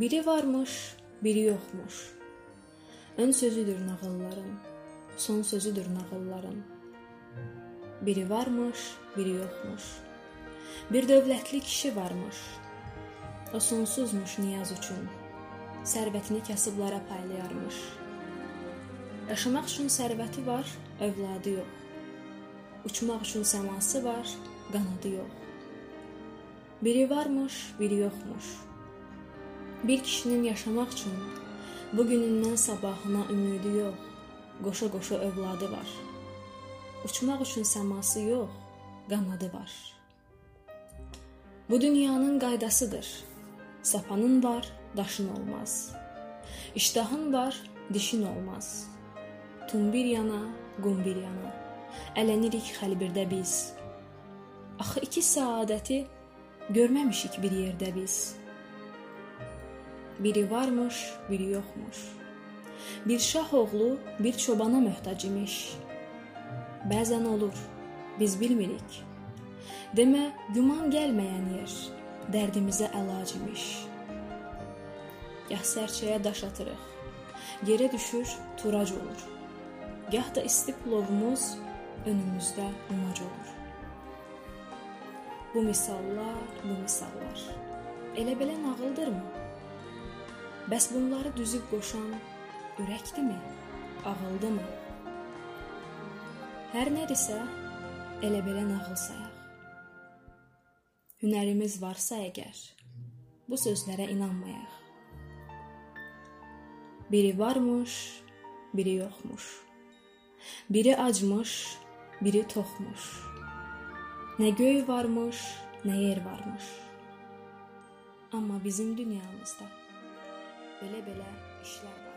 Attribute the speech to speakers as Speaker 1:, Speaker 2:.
Speaker 1: Biri varmış, biri yoxmuş. Ön sözüdür nağılların, son sözüdür nağılların. Biri varmış, biri yoxmuş. Bir dövlətli kişi varmış. O sonsuzmuş niyaz üçün. Sərvətini kasıblara paylayarmış. Yaşamaq üçün sərvəti var, övladı yox. Uçmaq üçün səması var, qanadı yox. Biri varmış, biri yoxmuş. Bir kişinin yaşamaq üçün bu günündən sabahına ümidi yox, qoşa-qoşa övladı var. Uçmaq üçün səması yox, qanadı var. Bu dünyanın qaydasıdır. Sapanın var, daşın olmaz. İştahın var, dişin olmaz. Tum bir yana, qum bir yana. Ələnirik xəlbirdə biz. Axı iki səadəti görməmişik bir yerdə biz. Biri varmış, biri yoxmuş. Bir şah oğlu bir çobana möhtac imiş. Bəzən olur, biz bilmirik. Demə, güman gəlməyən yer dərdimizə əlac imiş. Gah sərçəyə daş atırıq, yerə düşür, turac olur. Gah da isti plovumuz önümüzdə umac olur. Bu misallar, bu misallar. Elə belə nağıldırmı? Bəs bunları düzüb qoşan ürəkdirmi? Ağıldımı? Hər nədirsə, elə belə nağıl sayaq. Hünərimiz varsa əgər, bu sözlərə inanmayaq. Biri varmış, biri yoxmuş. Biri acmış, biri toxmuş. Nə göy varmış, nə yer varmış. Amma bizim dünyamızda bele bele işler var.